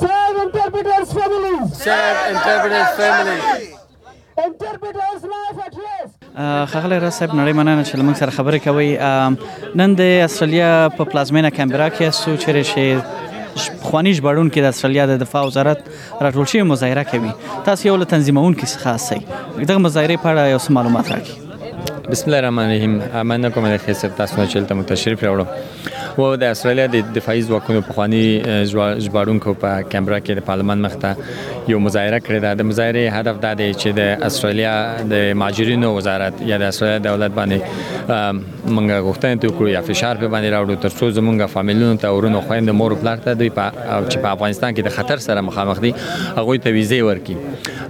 Save interpreters families. Save interpreters families. Interpreters life at risk. خغلی را صاحب نړۍ مننه چې موږ سره خبرې کوي نن د استرالیا په پلازمینه کمبرا کې سو چیرې شي خواني ژباړون کې د استرالیا د دفاع وزارت راټول شوی مظاهره کوي تاسو یو له تنظیمون کې څخه سي دغه مظاهره په اړه یو څه معلومات راکړئ بسم الله الرحمن الرحیم مننه کوم د خیر صاحب تاسو نه چلته متشرف راوړم و د استرالیا د دفاعي ځواکونو پخوانی ژباړونکو په کیمبرا کې د پارلمان مخته یو مظاهره کړې ده د مظاهره هدف دا دی چې د استرالیا د ماجرینو وزارت یا د استرالیا دولت باندې منګه غوښتنه ته وکړو یا فشار په باندې راوړو ترڅو زمونږ فامیلونو ته ورونو خويند مور پلار ته دوی په چې په افغانستان کې د خطر سره مخامخ دي هغه ته ویزه ورکړي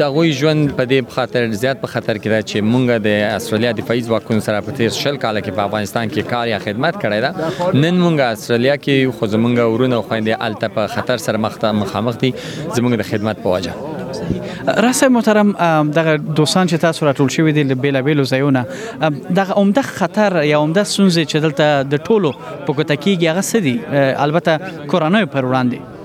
د غوي ژوند په دې خاطر زیات په خطر کې ده چې مونږ د استرالیا دفاعي ځواکونو سره په تیر شل کال کې په افغانستان کې کار یا خدمت کړی دا نن مونږ استرالیا کې خو زمونږ ورونه خويندې الته په خطر سره مخ ته مخامخ دي زمونږ د خدمت په وجه راسه محترم دغه دوستان چې تاسو راټول شوی دي بیل بیل زیونه دغه عمده خطر یا عمده سنځ چې دلته د ټولو په کوټه کېږي هغه سدي البته کورونه پر وړاندې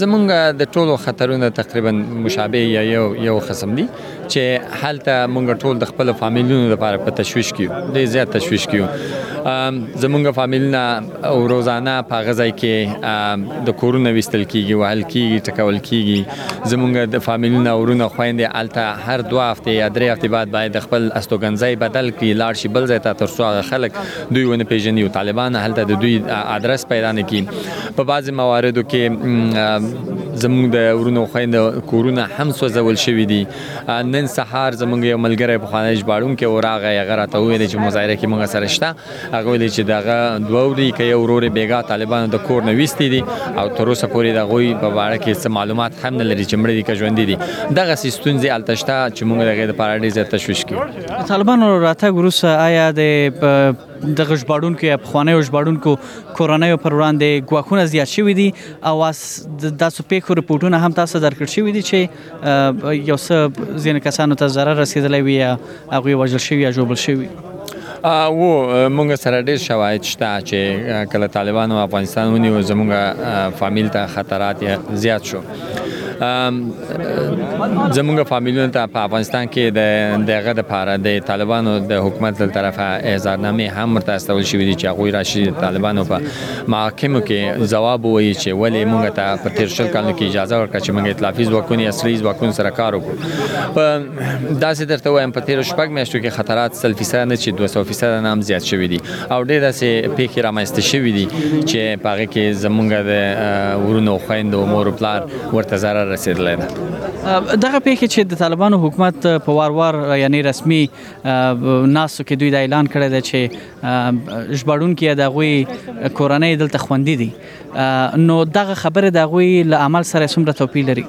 زمونږ د ټولو خطرونه تقریبا مشابه یا یو یو قسم دي چې هلته مونږ ټول د خپل فامیلونو لپاره په تشویش کې ډېر زیات تشویش کې زمونږ فامیلونه او روزانه په غزا کې د کورونه وستل کیږي وهل کیږي ټکول کیږي زمونږ د فامیلونه ورونه خويندې الته هر دوه هفته یا درې هفته بعد باید خپل استوګنځای بدل کړي لاړ شي بل ځای ته تر څو خلک دوی ونه پیژني او طالبان هلته د دوی ادرس پیدا نه کی په بعضی مواردو کې زموږ د ورونو خويند کورونه هم سوځول شوې دي نن سهار زموږ یو ملګری په خانه ژباړون کې وراغه یې غره ته ویل چې مظاهره کې موږ سره شته هغه ویل چې دغه دوه وري کې یو ورور بیګا طالبانو د کور نه ویستي دي او تر اوسه پورې د غوي په اړه کې څه معلومات هم نه لري چې مړ دي که ژوند دي دغه سیستونځي التشتا چې موږ دغه د پارډي زیات تشويش کې د طالبانو راتګ وروسته آیا د دغه ژباړونکو یا پخوانیو ژباړونکو کورنۍ پر وړاندې ګواښونه زیات شوي دي او داسې پیښو رپورټونه هم تاسو درکړ شوي دي چې یو څه ځین کسانو ته ضرر رسیدلی وي یا هغه وژل شوی یا ژوبل شوی وو مونږ سره ډیر شواهد شته چې کله طالبانو افغانستان ونیو زمونږ فامیل ته خطرات زیات شو زمونږ فامیلونو ته په افغانستان کې د دغه د پاره د طالبانو د حکومت له طرفه اعزارنامه هم ورته استول شوې دي چې هغه راشي طالبانو په محاکمو کې جواب وایي چې ولې مونږ ته په تیر شل کال کې اجازه ورکړه چې مونږ ائتلافي ځواکونه اصلي ځواکونه سره کار وکړو په داسې درته وایم په تیر شپږ میاشتو کې خطرات سل فیصد نه چې 200 فیصد نام زیات شوې دي او ډېر داسې پیښې رامنځته شوې دي چې په هغه کې زمونږ د ورونو خويندو مور پلار ورته zarar رسیدلی ده دغه پیښه چې د طالبانو حکومت په وار وار یعنی رسمي ناسو کې دوی د اعلان کړی دی چې ژباړون کې د غوي کورنۍ دلته خوندې دي نو دغه خبره د غوي له عمل سره سمره توپیر لري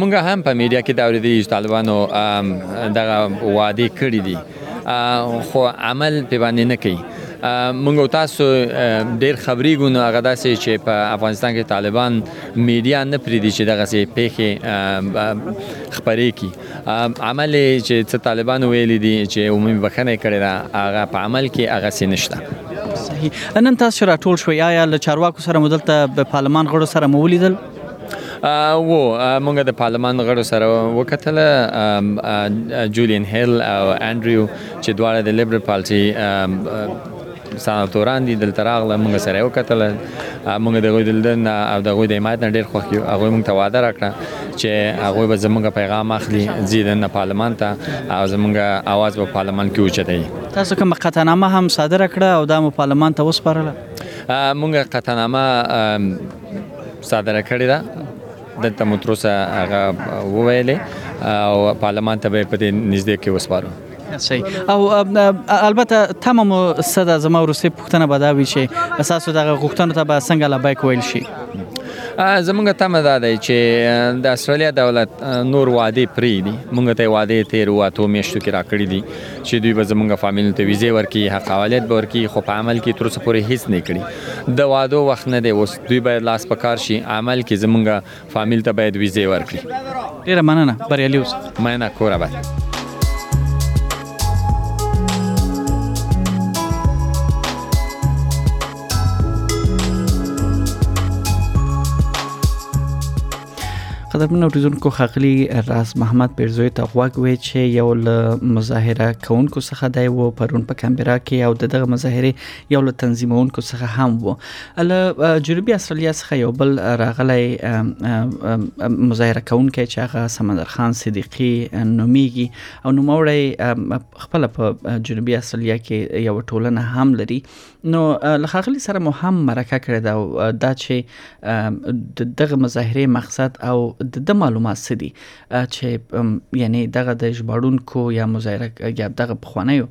مونږ هم په میډیا کې دا ورېدي چې طالبانو دغه وعده کړې دي خو عمل په باندې نه کوي مونږ تاسو ډیر خبرېږو نو هغه داسې چې په افغانستان کې طالبان میډیا نه پریدي چې دغه سي پیښې خبرې کی عمل یې چې څه طالبانو ویلي دي چې عمومي بخښنه یې کړې ده هغه په عمل کې هغسې نشته صحیح نن تاسو چې راټول شوئ آیا له چارواکو سره مو دلته د پارلمان غړو سره مو ولیدل وو مونږ د پارلمان غړو سره وکتل جولین هیل او انډریو چې دواړه د لیبرال پارټي سناتوران دي دلته راغله موږ سره یو کتل موږ د غوی دلدن او د غوی د حمایت نه ډیر خوښ یو هغه موږ ته وعده راکړه چې هغه به زموږ پیغام اخلي زیدن نه پارلمان ته او زموږ आवाज په پارلمان کې اوچتای تاسو کوم قطعنامه هم صادره کړه او دا مو پارلمان ته وسپارله موږ قطعنامه صادره کړې ده دلته مو تر اوسه هغه وویلې او پارلمان ته به په دې نږدې کې وسپارو صحیح او البته تمام صدا زما ورسې پښتنه بداوي شي اساسو دغه غوښتنو ته به څنګه لبیک ویل شي زمونږ تمه دا دی چې د استرالیا دولت نور وعده پری دي مونږ ته وعده تیر واته میشتو کې راکړي دي چې دوی به زمونږ فامیلونو ته ویزې ورکړي حقاولیت به ورکړي خو په عمل کې تر اوسه پورې هیڅ نه کړي د وادو وخت نه دی اوس دوی باید لاس په کار شي عمل کې زمونږ فامیل ته باید ویزې ورکړي ډیره مننه بریالي اوسئ مننه کور آباد قدرمن اوریدونکو خغلی راز محمد پیرزوی ته غوږ وی چې یو له مظاهره کونکو څخه دی وو پرون په کمبرا کې او دغه مظاهره یو له تنظیمونکو څخه هم وو له جنوبي استرالیا څخه یو بل راغلی مظاهره کونکي چې هغه سمندر خان صدیقی نومیږي او نوموړی خپل په جنوبي استرالیا کې یو ټولنه هم لري نو له ښاغلي سره مو هم مرکه کړې ده او دا چې دغه مظاهره مقصد او د معلومات څه دي چې یعنی دغه د ژباړونکو یا مظاهره یا دغه پخوانیو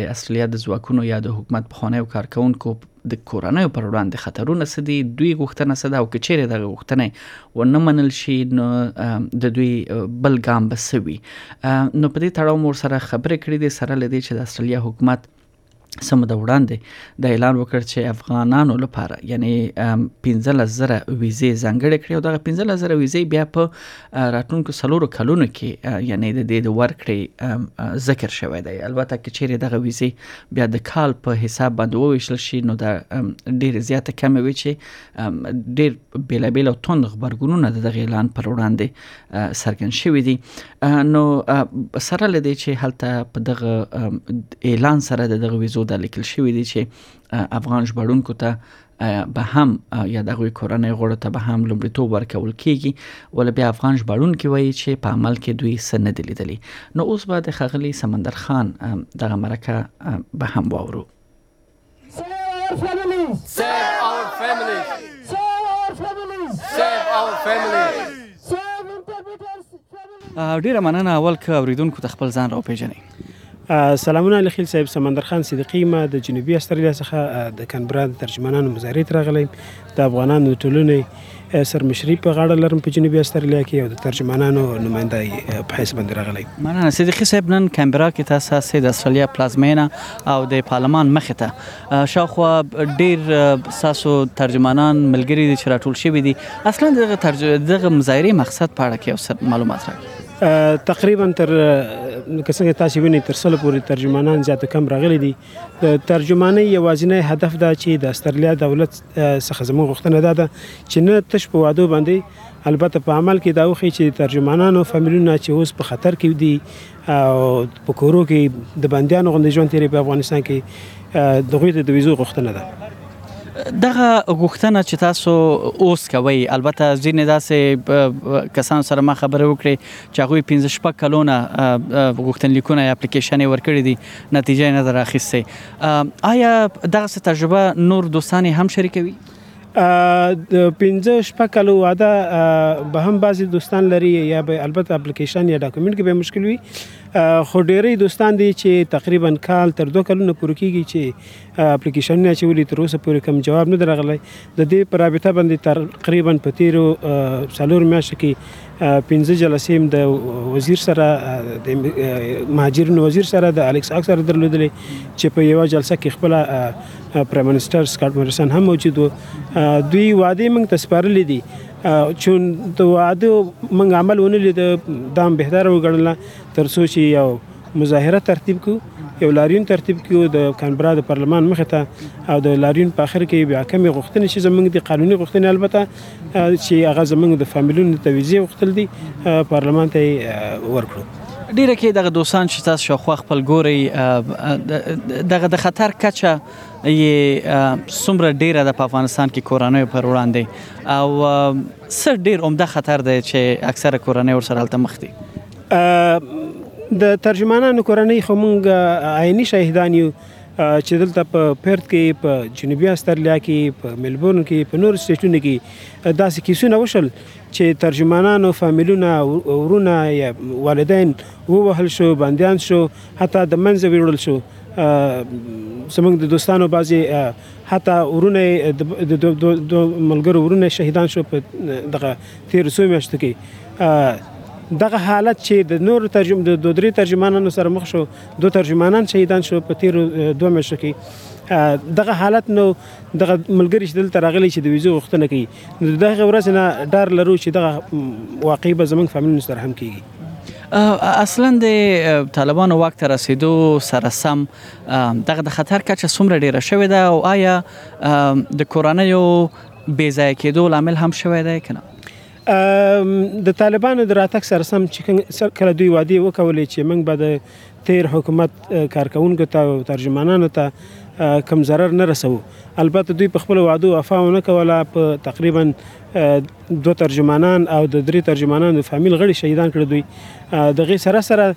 د اصلیا د ځواکونو یا د حکومت پخوانیو کارکونکو د کورنۍ پر وړاندې خطرونه څه دي دوی غوښتنه څه ده او کچېره د غوښتنې ونه منل شي نو د دوی بل ګام بسوي نو په دې تړاو مور سره خبرې کړې دي سره لدی چې د استرالیا حکومت څه موده وړاندې دا اعلان وکړ چې افغانانو لپاره یعنی 15000 ویزې ځانګړې کړې او دغه 15000 ویزې بیا په راتلونکو سلورو کلونو کې یعنی د دې د ورکړې ذکر شوی دی البته کې چیرې دغه ویزې بیا د کال په حساب باندې وویشل شي نو دا ډیر زیاته کم وي چې ډیر بیلابیل او توند خبرګونونه د دغه اعلان پر وړاندې څرګند شوی دی نو سره لدی چې هلته په دغه اعلان سره دغه ویزو د لیکل شوی دی چې افغان ژبړونکو ته به هم یا دغه کورنۍ غړو ته به هم لومړیتوب ورکول کیږي ول بیا افغان ژبړونکو وایي چې په عمل کې دوی سن دي لیدلی نو اوس به د خغلی سمندر خان دغه مرکه به هم وورو ډیره مننه اول که اوریدونکو ته خپل ځان را پیژنئ سلامونه علي خیل صاحب سمندر خان صدیقی ما د جنوبي استرالیا څخه د کنبرا د ترجمانانو مزارې ته راغلی د افغانانو ټولنې سرمشري په غاړه لرم په جنوبي استرالیا کې او د ترجمانانو نماینده په حیث باندې راغلی مننه صدیقي صاحب نن کمبرا کې تاسو هسې د استرالیا پلازمینه او د پارلمان مخ ته شاوخوا ډیر تاسو ترجمانان ملګری دي چې راټول شوی دي اصلا دغه ترج... دغه مظاهره مقصد په اړه کې معلومات راکړي تقریبا تر کسنګ تاسو ویني تر سل پورې ترجمانان زیات کم راغلي دي د ترجمانۍ یوازینی هدف دا چې د استرلیا دولت څخه زموږ غوښتنه دا ده چې نه تش په وعدو باندې البته په عمل کې دا وښیي چې د ترجمانانو فامیلونه چې اوس په خطر کې دي او په کورو کې د بندیانو غوندې ژوند تیري په افغانستان کې دغوی ته د ویزو غوښتنه ده دغه غوښتنه چې تاسو اوس کوي البته ځینې داسې کسان سره ما خبرې وکړې چې هغه 15 شپږ کلونه غوښتنلیکونه یا اپلیکیشن ورکړي دي نتیجه یې نه ده راخیستې آیا دغسې تجربه نور دوستان یې هم شریکوي د 15 شپه کلو واده به هم بعضی دوستان لري یا به البته اپلیکیشن یا ډاکومېنټ کې به مشکل وي خو ډېری دوستان دي چې تقریبا کال تر دوه کلونو پورې کېږي چې اپلیکیشنونه اچولي تر اوسه پورې کوم جواب نه درغلی د دې په رابطه باندې تقریبا په تیرو څلور میاشتو کې پنځه جلسې د وزیر سره د مهاجرینو وزیر سره د الکس اک سره درلودلې چې په یو جلسه کې خپل پرائم منسٹر سکاټ مورسن هم موجود و دوی وعده موږ ته سپارلې دي چون د وعده موږ عمل ونه لید دام بهتر وګڼل تر څو چې یو مظاهره ترتیب کو یو لاریون ترتیب کو د کانبرا د پارلمان مخ ته او د لاریون په اخر کې بیا کمی غوښتنې چې زمونږ د قانوني غوښتنې البته چې هغه زمونږ د فامیلونو تویزې غوښتل دي پارلمان ته ورکړو ډیره کې دغه دوستان چې تاسو شاوخوا خپل ګوري دغه د خطر کچه یې سمره ډیره د افغانستان کې کورانه پر وړاندې او سر ډیر عمده خطر دی چې اکثره کورانه ور سره الته مخ دي د ترجمانانو کورنۍ خو مونږ عیني شاهدان یو چې دلته په پرت کې په جنوبي استرالیا کې په ملبورن کې په نور سټیټونو کې داسې کیسونه وشول چې ترجمانانو فامیلونه ورونه یا والدین ووهل شو بندیان شو حتی د منځه ویوړل شو زمونږ د دوستانو بعضې حتی ورونه یې د د دوه دوه دوه ملګرو ورونه یې شهیدان شو په دغه تېرو څو میاشتو کې دغه حالت چې د نورو ترجم د دوه درې ترجمانانو سره مخ شو دوه ترجمانان شهیدان شو په تېرو دوه میاشتو کې دغه حالت نو دغه ملګري چې دلته راغلي چې د ویزو غوښتنه کوي نو دغه ورځ نه ډار لرو چې دغه واقعي به زمونږ فامیلونو سره هم کیږي اصلا د طالبانو وخت رسیدو سره سم دغه د خطر کچه څومره ډیره شوې ده او آیا د کورنیو بې ځای کېدو لامل هم شوی دی کنه د طالبانو د راتګ سره سم چې کله دوی وادي وکولې چې موږ به د تیر حکومت کارکونکو ته او ترجمانانو ته کم ضرر نه رسو البته دوی په خپل وعده وفا نه کوله په تقریبا دوه ترجمانان او د درې ترجمانانو فامیل غړي شهیدان کړ دوی د غي سره سره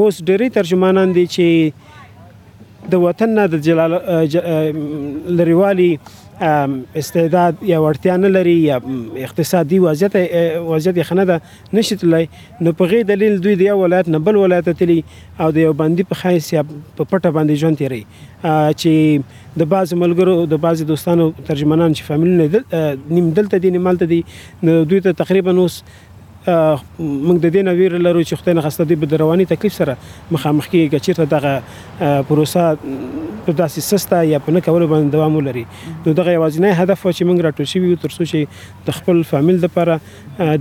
اوس ډیری ترجمانان دي چې د وطن نه د جلال لريوالي استعداد یا وړتیا نه لري یا اقتصادي وضعیت وضعیت یې خنه ده نشي تللی نو په غي دلیل دوی د یو ولایت نه بل ولایت تللی او د یو باندې په خیس یا په پټه باندې ژوند تیری چې د بعض ملګرو د بعض دوستانو ترجمانان چې فامیلونه نیم دلته دي نیمالته دي نو دوی ته تقریبا اوس موږ د دې نه ویره لرو چې خدای نه خواسته دوی به د رواني تکلیف سره مخامخ کیږي که چیرته دغه پروسه په داسې سسته یا په نه کولو باندې دوام ولري نو دغه یوازینی هدف و چې موږ راټول شوي یو ترڅو چې د خپل فامیل لپاره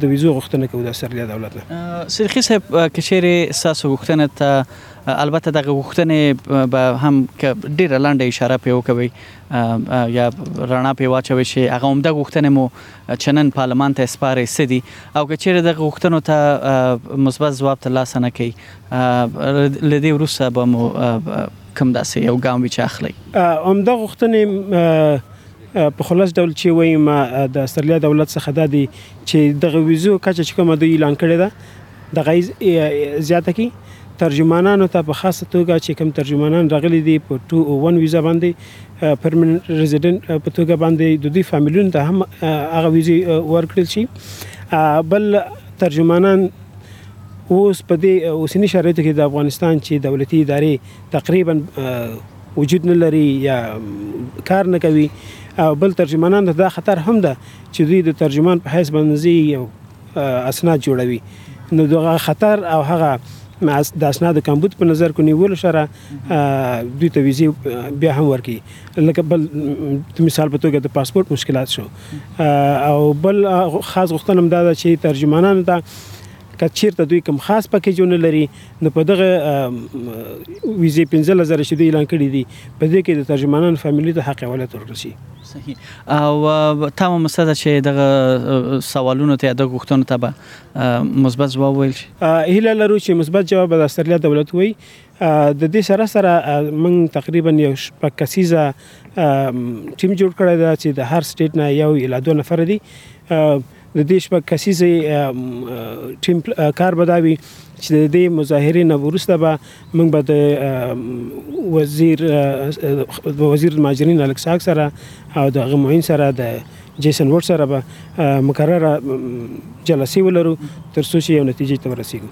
د ویزو غوښتنه کوو د سرلیا دولت نه صدیقي صاحب کچېرې ساسو غوښتنه ته البته دغه غوښتنې به هم ډیره لاندې اشاره په وکوي یا رڼا په واچوي چې هغه هم د غوښتنې مو چه نن پارلمان ته سپارئ څه دي او که چیرې دغه غوښتنو ته مثبت ځواب تر لاسه نه کړئ له دې وروسته به مو کوم داسې یو ګام وي چې اخلئ؟ عمده غوښتنې په خلاص ډول چې ووایم د استرالیا دولت څخه دا دي چې دغه ویزو کچه چې کومه دوی اعلان کړې ده د غیز زیاته کړي، ترجمانانو ته په خاصه توګه چې کوم ترجمانان راغلي دي په ټو او ون ویزه باندې پرمننټ ریزیډنټ په توګه باندې د دوی فامیلونو ته هم هغه ویزي ورکړل شي بل ترجمانان اوس په دې اوسنی شرایطو کې د افغانستان چې دولتي ادارې تقریبا وجود نه لري یا کار نه کوي او بل ترجمانان دا خطر هم ده چې دوی د ترجمان په حیث باندې یو اسناد جوړوي نو دغه خطر او هغه د اسنادو کمبود په نظر کې نیول سره دوی ته ویزه بیا هم ورکي لکه بل مثال په توګه د پاسپورت مشکلات شو او بل خاص غوښتنه هم دا ده چې ترجمانان ته که چیرته دوی کوم خاص پکیجونه لري نو په دغه ویزه 15000 شې دوی اعلان کړی دي په دې کې د ترجمانان فامیلی ته حق ولایت ورکړي صحیح او تمه مو څه ده چې دغه سوالونو ته یا د غوښتنو ته به مثبت ځواب ویل شي هیله لرو چې مثبت جواب به د استرالیا دولت وي د دې سره سره موږ تقریبا یو شپږ کسیزه ټیم جوړ کړی دی چې د هر سټیټ نه یو الا دوه نفر دي د دې شپږ کسیزې ټیم کار به دا وي چې د دې مظاهرې نه وروسته به موږ به د وزیر د وزیر ماجرین الک ساک سره او د هغه معین سره د جیسن وډ سره به مکرره جلسې ولرو تر څو چې یو نتیجې ته ورسیږو